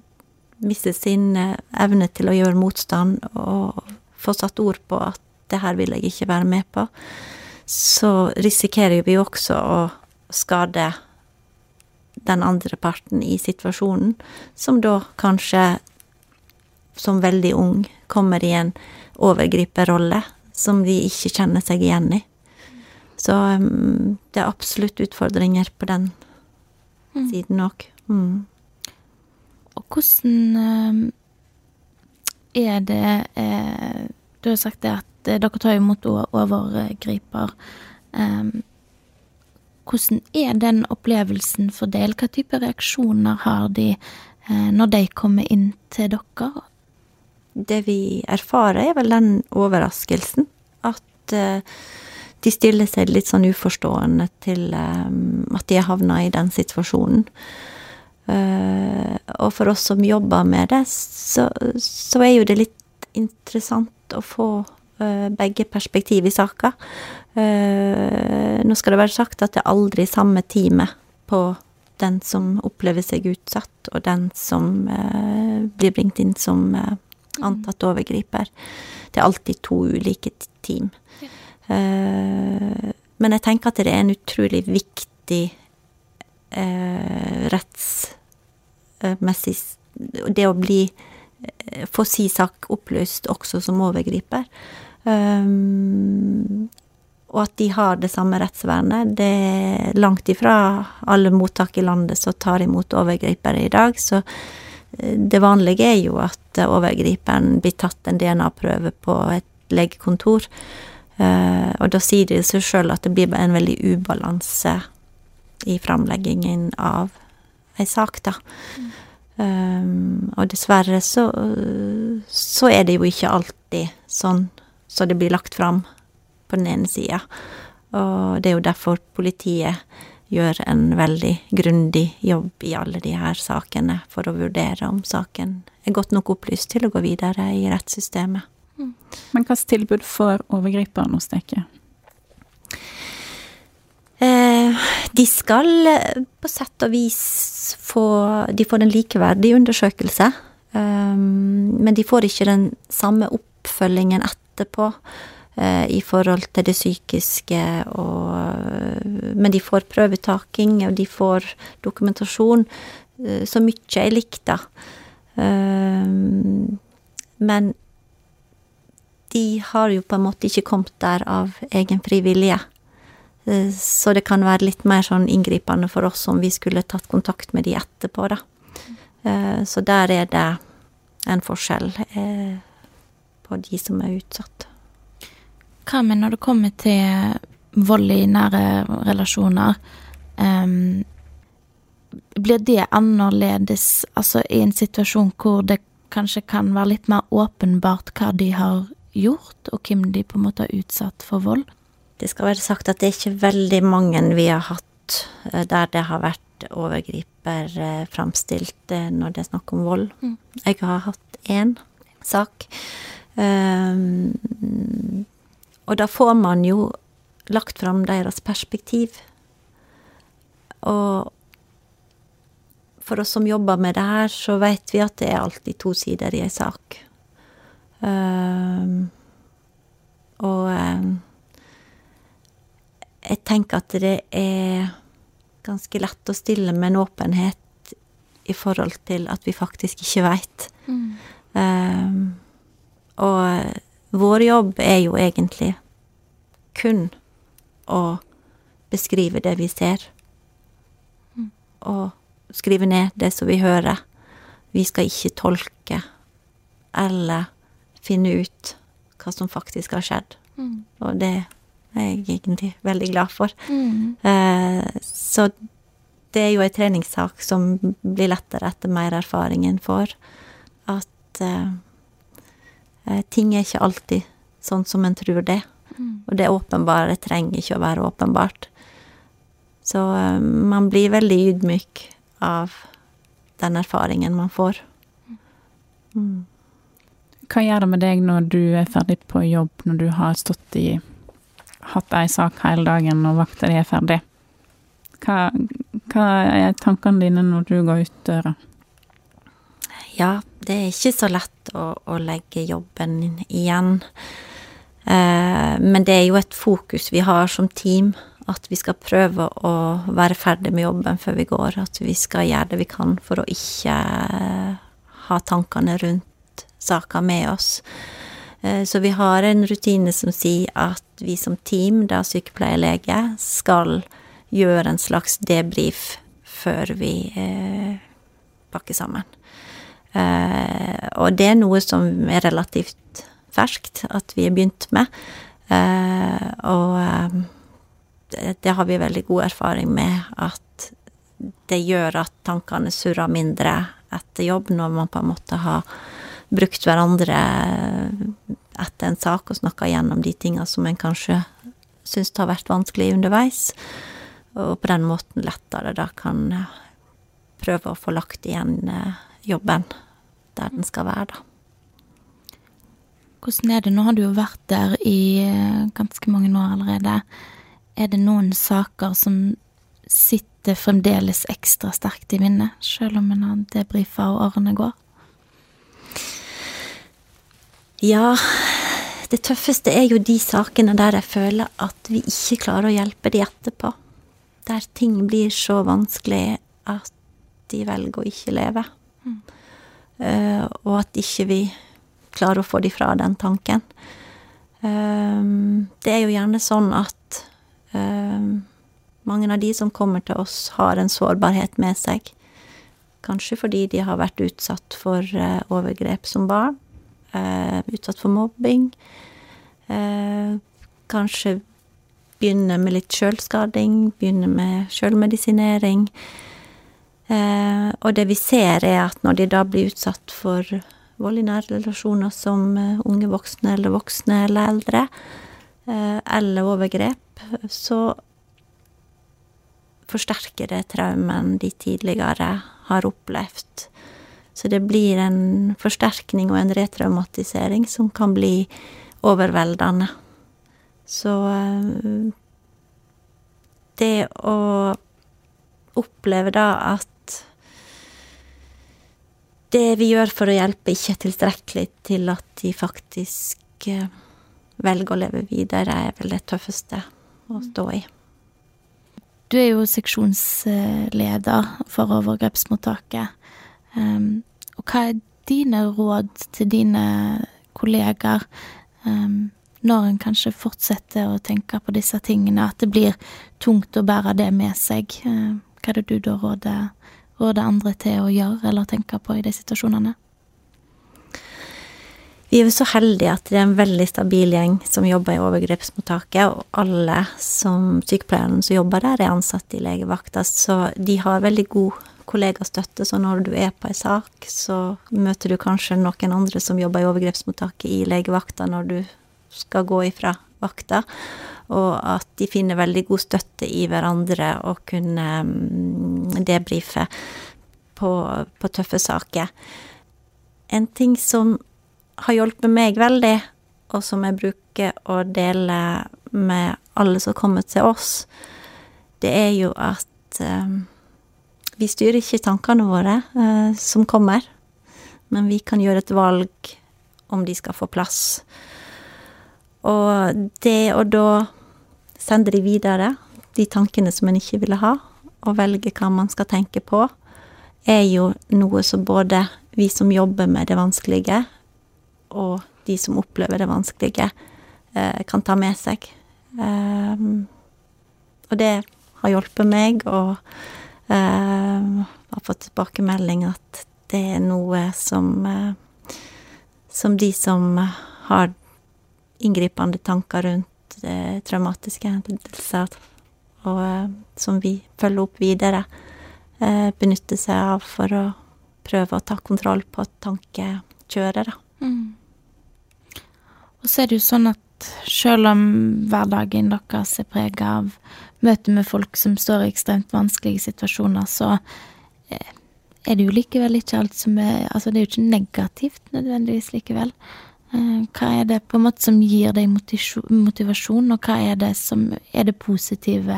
mister sin eh, evne til å gjøre motstand og få satt ord på at det her vil jeg ikke være med på, så risikerer vi også å skade den andre parten i situasjonen, som da kanskje som veldig ung kommer i en overgriperrolle som de ikke kjenner seg igjen i. Så um, det er absolutt utfordringer på den mm. siden òg. Mm. Og hvordan um, er det eh, Du har sagt det at eh, dere tar imot overgriper. Um, hvordan er den opplevelsen for del? Hva type reaksjoner har de eh, når de kommer inn til dere? Det vi erfarer, er vel den overraskelsen. At uh, de stiller seg litt sånn uforstående til um, at de er havna i den situasjonen. Uh, og for oss som jobber med det, så, så, er jo det litt interessant å få begge perspektiv i saka. nå skal det være sagt at det er aldri samme time på den som opplever seg utsatt, og den som eh, blir bringt inn som eh, antatt overgriper. Det er alltid to ulike team. Ja. men jeg tenker at det er en utrolig viktig eh, rettsmessig Det å bli eh, Få si sak opplyst også som overgriper. Um, og at de har det samme rettsvernet. Det er langt ifra alle mottak i landet som tar imot overgripere i dag, så eh, det vanlige er jo at overgriperen blir tatt en DNA-prøve på et legekontor. Uh, og da sier det seg sjøl at det blir en veldig ubalanse i framleggingen av ei sak, da. Mm. Um, og dessverre så, så er det jo ikke alltid sånn så det blir lagt fram på den ene sida. Og det er jo derfor politiet gjør en veldig grundig jobb i alle de her sakene for å vurdere om saken er godt nok opplyst til å gå videre i rettssystemet. Mm. Men hvilket tilbud får overgriperen hos dere? Eh, de skal eh, på sett og vis få De får en likeverdig undersøkelse. Um, men de får ikke den samme oppfølgingen etterpå eh, i forhold til det psykiske og Men de får prøvetaking, og de får dokumentasjon. Eh, så mye er likt, da. Men de har jo på en måte ikke kommet der av egen fri vilje. Eh, så det kan være litt mer sånn inngripende for oss om vi skulle tatt kontakt med de etterpå, da. Eh, så der er det en forskjell eh, på de som er utsatt. Hva med når det kommer til vold i nære relasjoner? Um, blir det annerledes altså i en situasjon hvor det kanskje kan være litt mer åpenbart hva de har gjort, og hvem de på en måte har utsatt for vold? Det skal være sagt at det er ikke veldig mange vi har hatt eh, der det har vært overgriper eh, framstilt eh, når det er snakk om vold. Mm. Jeg har hatt én sak. Um, og da får man jo lagt fram deres perspektiv. Og for oss som jobber med det her, så vet vi at det er alltid to sider i ei sak. Um, og um, jeg tenker at det er ganske lett å stille med en åpenhet i forhold til at vi faktisk ikke veit. Mm. Um, og vår jobb er jo egentlig kun å beskrive det vi ser. Og skrive ned det som vi hører. Vi skal ikke tolke eller finne ut hva som faktisk har skjedd. Mm. Og det er jeg egentlig veldig glad for. Mm. Eh, så det er jo ei treningssak som blir lettere etter mer erfaring en får. At eh, ting er ikke alltid sånn som en tror det. Mm. Og det åpenbare trenger ikke å være åpenbart. Så eh, man blir veldig ydmyk av den erfaringen man får. Mm. Hva gjør det med deg når du er ferdig på jobb, når du har stått i Hatt ei sak hele dagen, og vakta di er ferdig? Hva, hva, er tankene dine når du går ut døra? Ja, det er ikke så lett å, å legge jobben igjen. Eh, men det er jo et fokus vi har som team, at vi skal prøve å være ferdig med jobben før vi går. At vi skal gjøre det vi kan for å ikke ha tankene rundt saka med oss. Eh, så vi har en rutine som sier at vi som team, da sykepleierlege, skal gjøre en slags debrief før vi eh, pakker sammen. Eh, og det er noe som er relativt ferskt at vi har begynt med. Eh, og eh, det, har vi veldig god erfaring med at det gjør at tankene surrer mindre etter jobb, når man på en måte har brukt hverandre etter en sak og snakka gjennom de tinga som en kanskje syns har vært vanskelig underveis. Og på den måten lettere da kan prøve å få lagt igjen eh, jobben der den skal være, da. Hvordan er det? Nå har du jo vært der i eh, ganske mange år allerede. Er det noen saker som sitter fremdeles ekstra sterkt i minnet, selv om en har debrifa og årene går? Ja, det tøffeste er jo de sakene der jeg føler at vi ikke klarer å hjelpe de etterpå. Der ting blir så vanskelig at de velger å ikke leve. Uh, og at ikke vi klarer å få de fra den tanken. Um, det er jo gjerne sånn at um, mange av de som kommer til oss, har en sårbarhet med seg. Kanskje fordi de har vært utsatt for uh, overgrep som barn Uh, utsatt for mobbing. Kanskje begynne med litt sjølskading, begynne med sjølmedisinering. Eh, og det vi ser, er at når de da blir utsatt for vold i nære relasjoner som eh, unge voksne eller voksne eller eldre, eh, eller overgrep, så forsterker det traumen de tidligere har opplevd. Så det blir en forsterkning og en retraumatisering som kan bli overveldende. Så det å oppleve da at det vi gjør for å hjelpe, ikke er tilstrekkelig til at de faktisk eh, velger å leve videre, er vel det tøffeste å stå i. Du er jo seksjonsleder for overgrepsmottaket. Um, og hva er dine råd til dine kolleger um, når en kanskje fortsetter å tenke på disse tingene, at det blir tungt å bære det med seg? Uh, hva er det du da råder, råder andre til å gjøre eller tenke på i de situasjonene? Vi er jo så heldige at det er en veldig stabil gjeng som jobber i overgrepsmottaket, og alle som sykepleierne som jobber der, er ansatt i legevakta, så de har veldig god kollegastøtte, så når du er på ei sak, så møter du kanskje noen andre som jobber i overgrepsmottaket i legevakta når du skal gå ifra vakta, og at de finner veldig god støtte i hverandre og kunne mm, debrife på, på tøffe saker. En ting som har hjulpet meg veldig, og som jeg bruker å dele med alle som kommer til oss, det er jo at um, vi styrer ikke tankene våre eh, som kommer, men vi kan gjøre et valg om de skal få plass. Og det å da sende de videre, de tankene som en ikke ville ha, og velge hva man skal tenke på, er jo noe som både vi som jobber med det vanskelige, og de som opplever det vanskelige, eh, kan ta med seg. Um, og det har hjulpet meg, og Uh, har fått tilbakemelding at det er noe som Som de som har inngripende tanker rundt uh, traumatiske hendelser, og uh, som vi følger opp videre, benytter seg av for å prøve å ta kontroll på tankekjøret, da. Mm. Og så er det jo sånn at selv om hverdagen deres er prega av møte med folk som står i ekstremt vanskelige situasjoner, så eh, er det jo likevel ikke alt som er Altså, det er jo ikke negativt nødvendigvis likevel. Eh, hva er det på en måte som gir deg motivasjon, og hva er det som er det positive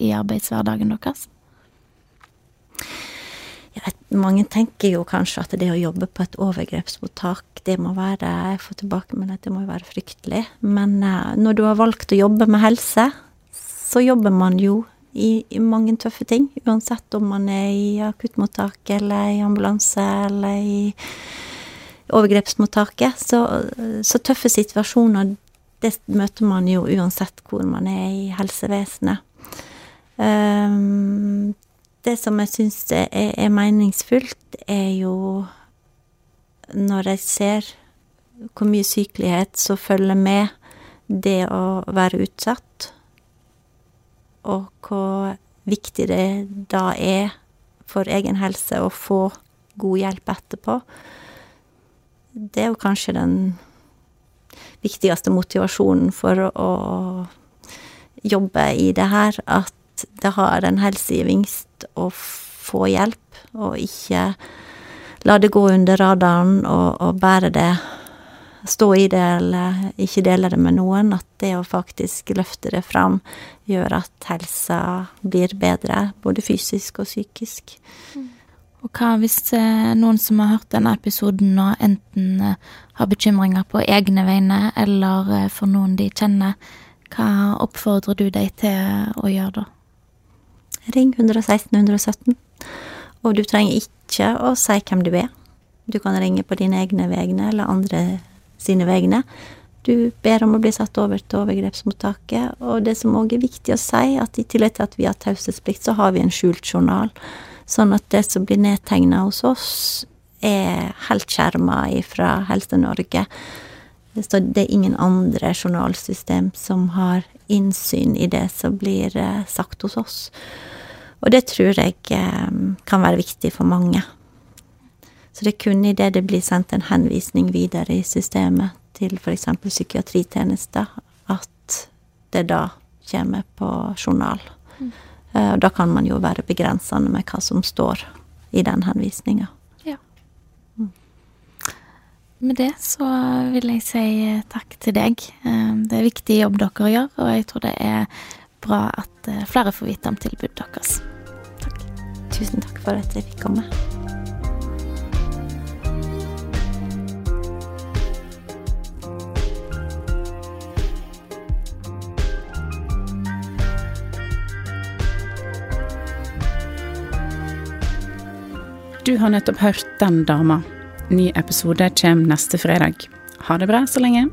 i arbeidshverdagen deres? Ja, mange tenker jo kanskje at det å jobbe på et overgrepsmottak, det må være Jeg får tilbake med at det må være fryktelig. Men uh, når du har valgt å jobbe med helse, så jobber man jo i, i, mange tøffe ting. Uansett om man er i akuttmottak eller i ambulanse eller i overgrepsmottaket. Så, så, tøffe situasjoner, det møter man jo uansett hvor man er i helsevesenet. Um, det som jeg syns er, er, meningsfullt, er jo når jeg ser hvor mye sykelighet som følger med det å være utsatt og hvor viktig det da er for egen helse å få god hjelp etterpå. Det er jo kanskje den viktigste motivasjonen for å jobbe i det her, at det har en helsegevinst å få hjelp, og ikke la det gå under radaren og, og bære det stå i det eller ikke dele det med noen. At det å faktisk løfte det fram gjør at helsa blir bedre, både fysisk og psykisk. Og hva hvis eh, noen som har hørt denne episoden og enten eh, har bekymringer på egne vegne eller eh, for noen de kjenner, hva oppfordrer du deg til å gjøre da? Ring 116 117. Og du trenger ikke å si hvem du er. Du kan ringe på dine egne vegne eller andre sine vegne. Du ber om å bli satt over til overgrepsmottaket, og det som òg er viktig å si, at i tillegg til at vi har taushetsplikt, så har vi en skjult journal. Sånn at det som blir nedtegna hos oss, er helt skjerma fra Helse Norge. Så det er ingen andre journalsystem som har innsyn i det som blir eh, sagt hos oss. Og det tror jeg eh, kan være viktig for mange. Så det er kun idet det blir sendt en henvisning videre i systemet til f.eks. psykiatritjenester, at det da kommer på journal. Mm. Og da kan man jo være begrensende med hva som står i den henvisninga. Ja. Mm. Med det så vil jeg si takk til deg. Eh, det er viktig jobb dere gjør, og jeg tror det er bra at flere får vite om tilbudet deres. Takk. Tusen takk for at jeg fikk komme. Du har nettopp hørt Den dama. Ny episode kommer neste fredag. Ha det bra så lenge.